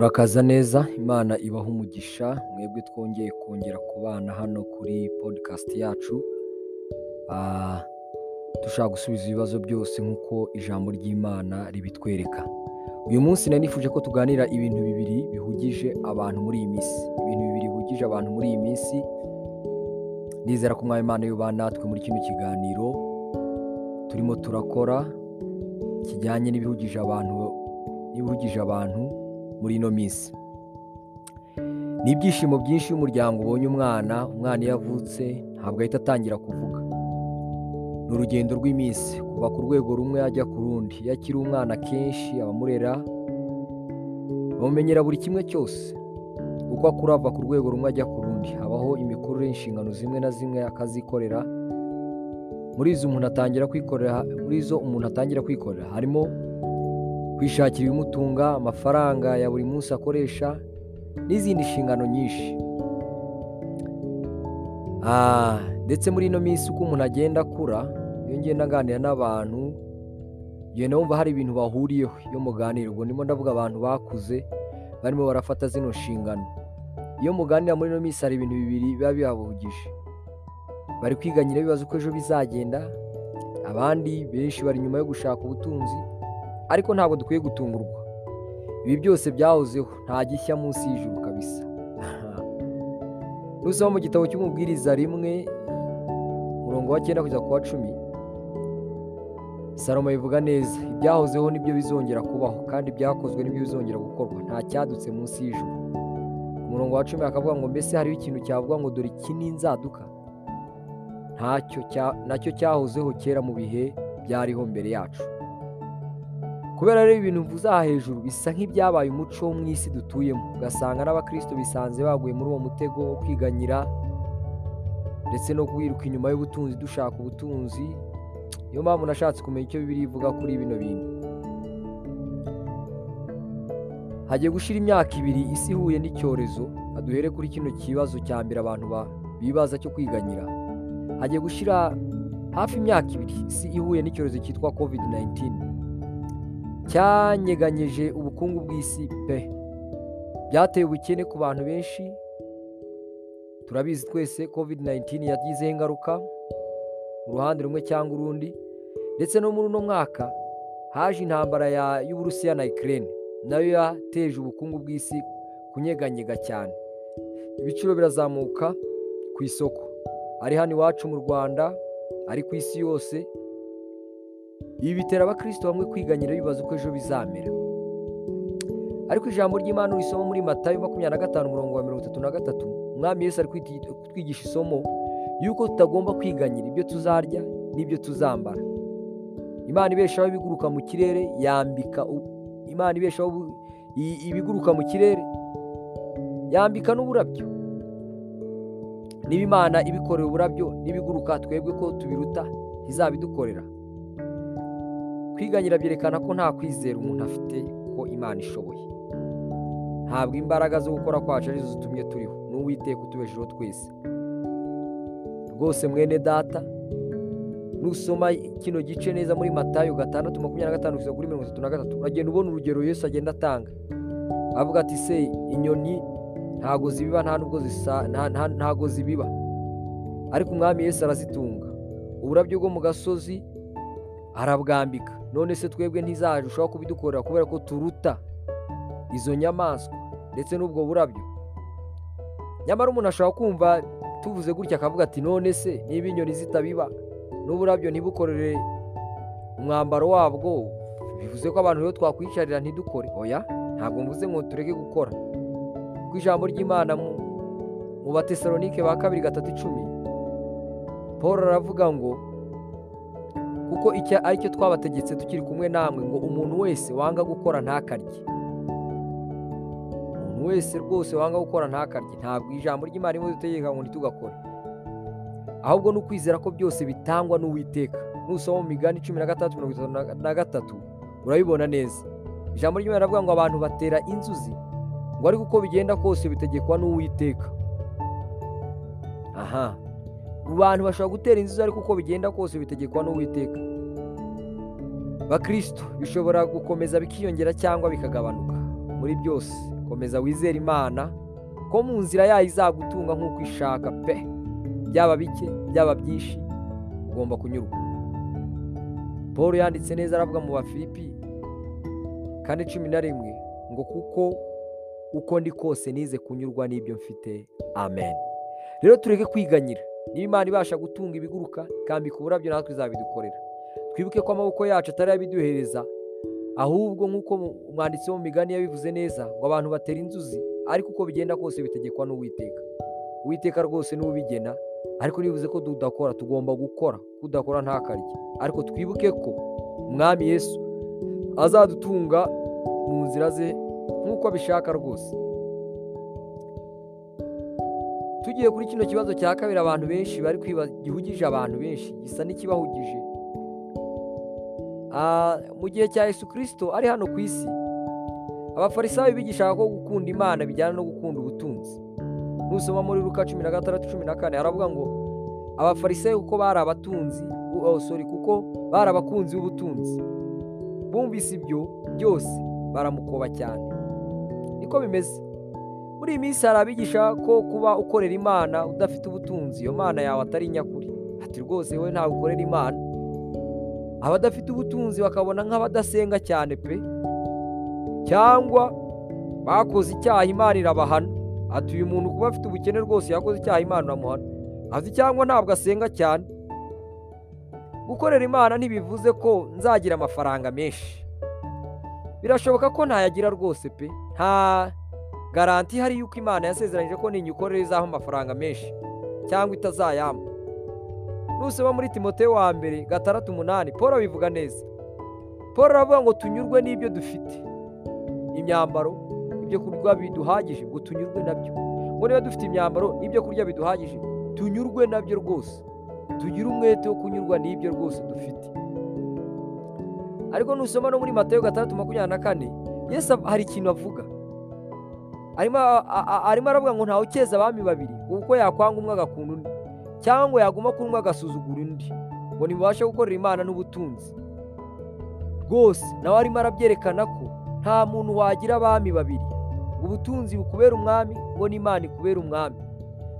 Murakaza neza Imana ibahe umugisha mwebwe twongeye kongera kubana hano kuri podcast yacu, Ah, dushaka gusubiza ibibazo byose nk'uko ijambo ry'Imana ribitwereka. Uyu munsi nari nifuje ko tuganira ibintu bibiri bihugije abantu muri iyi minsi, ibintu bibiri bihugije abantu muri iyi minsi, ndizera ko Umwami Imana yubana natwe muri kino kiganiro. Turimo turakora kijyanye n'ibihugije abantu n'ibihugije abantu. Muri ino minsi. Ni ibyishimo byinshi umuryango ubonye umwana, umwana iyo avutse ntabwo ahita atangira kuvuga. Ni urugendo rw'iminsi kuva ku rwego rumwe ajya ku rundi. Iyo akiri umwana akenshi abamurera bamumenyera buri kimwe cyose. Uko akura ava ku rwego rumwe ajya ku rundi. Habaho imikurire y'inshingano zimwe na zimwe akazikorera. Muri izo umuntu atangira kwikorera harimo kwishakira ibimutunga, amafaranga ya buri munsi akoresha n'izindi nshingano nyinshi. Ah, ndetse muri ino minsi uko umuntu agenda akura, iyo ngenda aganira n'abantu, ugenda wumva hari ibintu bahuriyeho iyo muganira. Ubwo ndimo ndavuga abantu bakuze barimo barafata zino nshingano. Iyo muganira muri ino minsi hari ibintu bibiri biba bibahugije. Bari kwiganyira bibaza uko ejo bizagenda, abandi benshi bari inyuma yo gushaka ubutunzi, ariko ntabwo dukwiye gutungurwa. Ibi byose byahozeho nta gishya munsi y'ijuru kabisa. Nusoma mu gitabo cy'umubwiriza rimwe umurongo wa cyenda kugeza ku wa cumi, Salomo bivuga neza ibyahozeho ni byo bizongera kubaho kandi ibyakozwe ni byo bizongera gukorwa nta cyadutse munsi y'ijuru. Ku murongo wa cumi akavuga ngo mbese hariho ikintu cyavuga ngo dore iki ni inzaduka ntacyo na cyo cyahozeho kera mu bihe byariho mbere yacu. Kubera rero ibintu mvuze aha hejuru bisa nk'ibyabaye umuco wo mu isi dutuyemo, ugasanga n'abakristo bisanze baguye muri uwo mutego wo kwiganyira ndetse no kwiruka inyuma y'ubutunzi dushaka ubutunzi. Niyo mpamvu nashatse kumenya icyo Bibiliya ivuga kuri bino bintu. Hagiye gushira imyaka ibiri isi ihuye n'icyorezo, duhere kuri kino kibazo cya mbere abantu ba- bibaza cyo kwiganyira. Hagiye gushira hafi imyaka ibiri isi ihuye n'icyorezo cyitwa COVID-19 cyanyeganyije ubukungu bw'isi pe. Byateye ubukene ku bantu benshi, turabizi twese COVID-19 yagizeho ingaruka mu ruhande rumwe cyangwa urundi, ndetse no muri uno mwaka haje intambara ya- y'Uburusiya na Ukraine, na yo yateje ubukungu bw'isi kunyeganyega cyane. Ibiciro birazamuka ku isoko, ari hano iwacu mu Rwanda, ari ku isi yose. Ibi bitera abakristo bamwe kwiganyira bibaza uko ejo bizamera. Ariko ijambo ry'Imana urisoma muri Matayo makumyabiri na gatanu umurongo wa mirongo itatu na gatatu, Umwami Yesu ari kutwigisha isomo y'uko tutagomba kwiganyira ibyo tuzarya n'ibyo tuzambara. Imana ibeshaho ibiguruka mu kirere yambika Imana ibeshaho ibiguruka mu kirere yambika n'uburabyo. Niba Imana ibikorera uburabyo n'ibiguruka twebwe ko tubiruta ntizabidukorera. Kwiganyira byerekana ko nta kwizera umuntu afite ko Imana ishoboye. Ntabwo imbaraga zo gukora kwacu ari zo zitumye turiho, ni Uwiteka utubeshejeho twese. Rwose mwene data, nusoma kino gice neza muri Matayo gatandatu makumyabiri na gatanu kugeza kuri mirongo itatu na gatatu, uragenda ubona urugero Yesu agenda atanga. Avuga ati se inyoni ntago zibiba nta nubwo zisa nta- nta- ntago zibiba, ariko Umwami Yesu arazitunga. Uburabyo bwo mu gasozi arabwambika. None se twebwe ntizarushaho kubidukorera kubera ko turuta izo nyamaswa ndetse n'ubwo burabyo. Nyamara umuntu ashobora kumva tuvuze gutya akavuga ati none se niba inyoni zitabiba n'uburabyo ntibukorere umwambaro wabwo bivuze ko abantu rero twakwicarira ntidukore oya ntabwo mvuze ngo tureke gukora kuko ijambo ry'imana mu batesalonike ba kabiri gatatu icumi paul aravuga ngo kuko icyo ari cyo twabategetse tukiri kumwe namwe ngo umuntu wese wanga gukora ntakarye. Umuntu wese rwose wanga gukora ntakarye. Ntabwo ijambo ry'imana rimwe dutegeka ngo ntitugakore ahubwo ni ukwizera ko byose bitangwa n'uwiteka. Nusoma mu migani cumi na gatandatu mirongo itatu na gatatu. Urabibona neza. Ijambo ry'imana riravuga ngo abantu batera inzuzi ngo ariko uko bigenda kose bitegekwa n'uwiteka. Aha. Abantu bashobora gutera inzuzi ariko uko bigenda kose bitegekwa n'uwiteka. Bakristo bishobora gukomeza bikiyongera cyangwa bikagabanuka. Muri byose komeza wizere imana ko mu nzira yayo izagutunga nk'uko ishaka pe. Byaba bike byaba byinshi ugomba kunyurwa. Paul yanditse neza aravuga mu bafilipi kane cumi na rimwe ngo kuko uko ndi kose nize kunyurwa n'ibyo mfite amen. Rero tureke kwiganyira. Niba imana ibasha gutunga ibiguruka ikambika uburabyo natwe izabidukorera. Twibuke ko amaboko yacu atari abiduhereza ahubwo nk'uko umwanditsi wo mu migani yabivuze neza ngo abantu batera inzuzi ariko uko bigenda kose bitegekwa n'uwiteka. Uwiteka rwose n'ubigena ariko nibuze ko tudakora tugomba gukora. Kudakora ntakarye. Ariko twibuke ko umwami yesu azadutunga mu nzira ze nk'uko abishaka rwose. Tugiye kuri kino kibazo cya kabiri abantu benshi bari kwibaza gihugije abantu benshi. Gisa n'ikibahugije. Mu gihe cya Yesu kirisito ari hano ku isi abafarisayo bigishaga ko gukunda imana bijyana no gukunda ubutunzi. Nusoma muri ruka cumi na gatandatu cumi na kane haravuga ngo abafarisayo kuko bari abatunzi sorry kuko bari abakunzi b'ubutunzi. Bumvise ibyo byose baramukoba cyane. Niko bimeze. Muri iyi minsi hari abigisha ko kuba ukorera imana udafite ubutunzi iyo mana yawe atari nyakuri. Ati rwose wowe ntabwo ukorera imana. Abadafite ubutunzi bakabona nk'abadasenga cyane pe. Cyangwa bakoze icyaha imana irabahana. Ati uyu muntu kuba afite ubukene rwose yakoze icyaha imana uramuhana ati cyangwa ntabwo asenga cyane. Gukorera imana ntibivuze ko nzagira amafaranga menshi. Birashoboka ko ntayagira rwose pe. Nta garanti ihari y'uko imana yasezeranyije ko ninyukorera izaho amafaranga menshi cyangwa itazayampa. Nusoma muri timoteyo wa mbere gatandatu umunani paul abivuga neza. Paul aravuga ngo tunyurwe n'ibyo dufite. Imyambaro ibyo kurya biduhagije ngo tunyurwe na byo. Ngo niba dufite imyambaro n'ibyo kurya biduhagije tunyurwe na byo rwose. Tugire umwete wo kunyurwa n'ibyo rwose dufite. Ariko nusoma no muri matayo gatandatu makumyabiri na kane yesu hari ikintu avuga. Arimo aravuga ngo ntawe ukeza abami babiri kuko yakwanga umwe agakunda undi cyangwa yaguma kuri umwe agasuzugura undi ngo ntibubashe gukorera imana n'ubutunzi. Rwose nawe arimo arabyerekana ko nta muntu wagira abami babiri ubutunzi bukubere umwami ngo n'imana ikubere umwami.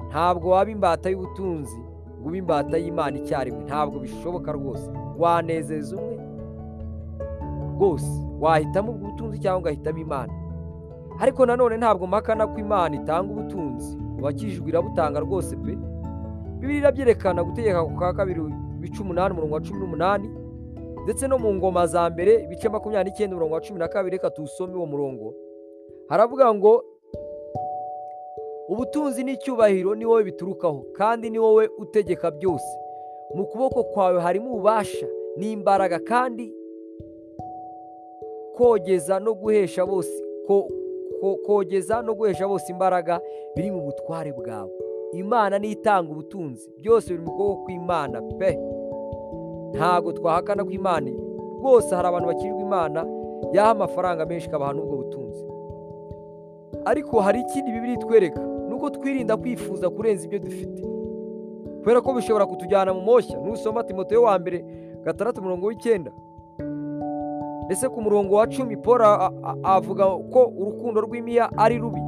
Ntabwo waba imbata y'ubutunzi ngo ube imbata y'imana icyarimwe ntabwo bishoboka rwose. Wanezeza umwe rwose wahitamo ubutunzi cyangwa ugahitamo imana. Ariko nanone ntabwo mpakana ko imana itanga ubutunzi. Ubakijijwe irabutanga rwose pe. Bibiri irabyerekana gutegeka kwa kabiri ibice umunani umurongo wa cumi n'umunani ndetse no mu ngoma za mbere ibice makumyabiri n'icyenda umurongo wa cumi na kabiri reka tuwusome uwo murongo. Haravuga ngo ubutunzi n'icyubahiro ni wowe biturukaho kandi ni wowe utegeka byose. Mu kuboko kwawe harimo ububasha n'imbaraga kandi kogeza no guhesha bose kogeza no guhesha bose imbaraga biri mu butware bwawe. Imana niyo itanga ubutunzi byose biri mu kuboko kw'imana pe. Ntabwo twahakana ko imana rwose hari abantu bakirirwa imana yaha amafaranga menshi ikabaha n'ubwo butunzi. Ariko hari ikindi bibiri itwereka ni uko twirinda kwifuza kurenza ibyo dufite. Kubera ko bishobora kutujyana mu moshya nusoma timoteyo wa mbere gatandatu umurongo w'icyenda ndetse ku murongo wa cumi paul avuga ko urukundo rw'imiya ari rubi?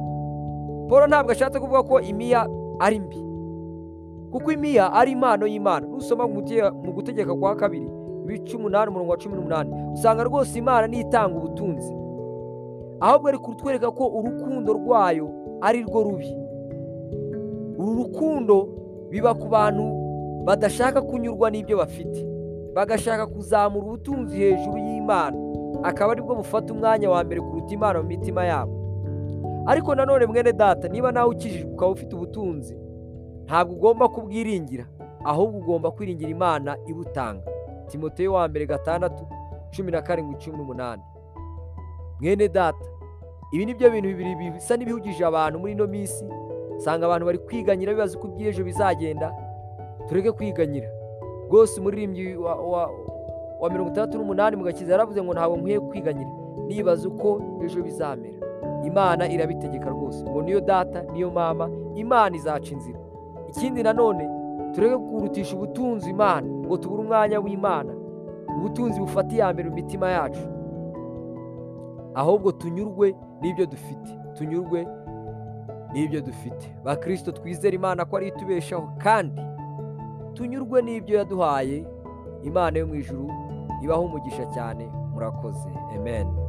Paul ntabwo ashatse kuvuga ko imiya ari mbi. Kuko imiya ari impano y'imana. Nusoma mu gutegeka kwa kabiri ibice umunani umurongo wa cumi n'umunani. Usanga rwose imana niyo itanga ubutunzi. Ahubwo ari kutwereka ko urukundo rwayo ari rwo rubi. Uru rukundo biba ku bantu badashaka kunyurwa n'ibyo bafite. Bagashaka kuzamura ubutunzi hejuru y'imana. Akaba ari bwo bufata umwanya wa mbere kuruta imana mu mitima yabo. Ariko nanone mwene data niba nawe ukijijwe ukaba ufite ubutunzi ntabwo ugomba kubwiringira ahubwo ugomba kwiringira imana ibutanga. Timoteyo wa mbere gatandatu cumi na karindwi cumi n'umunani. Mwene data ibi ni byo bintu bibiri bisa n'ibihugije abantu muri ino minsi. Usanga abantu bari kwiganyira bibaza uko iby'ejo bizagenda. Tureke kwiganyira. Rwose umuririmbyi wa mirongo itandatu n'umunani mu gakiza yaravuze ngo ntabwo nkwiye kwiganyira nibaza uko ejo bizamera. Imana irabitegeka rwose. Ngo niyo data niyo mama imana izaca inzira. Ikindi nanone tureke kurutisha ubutunzi imana ngo tubure umwanya w'imana ubutunzi bufata iya mbere mu mitima yacu. Ahubwo tunyurwe n'ibyo dufite. Tunyurwe n'ibyo dufite. Bakirisito twizere imana ko ari itubeshaho kandi tunyurwe n'ibyo yaduhaye imana yo mu ijuru ibaho umugisha cyane murakoze. Amen.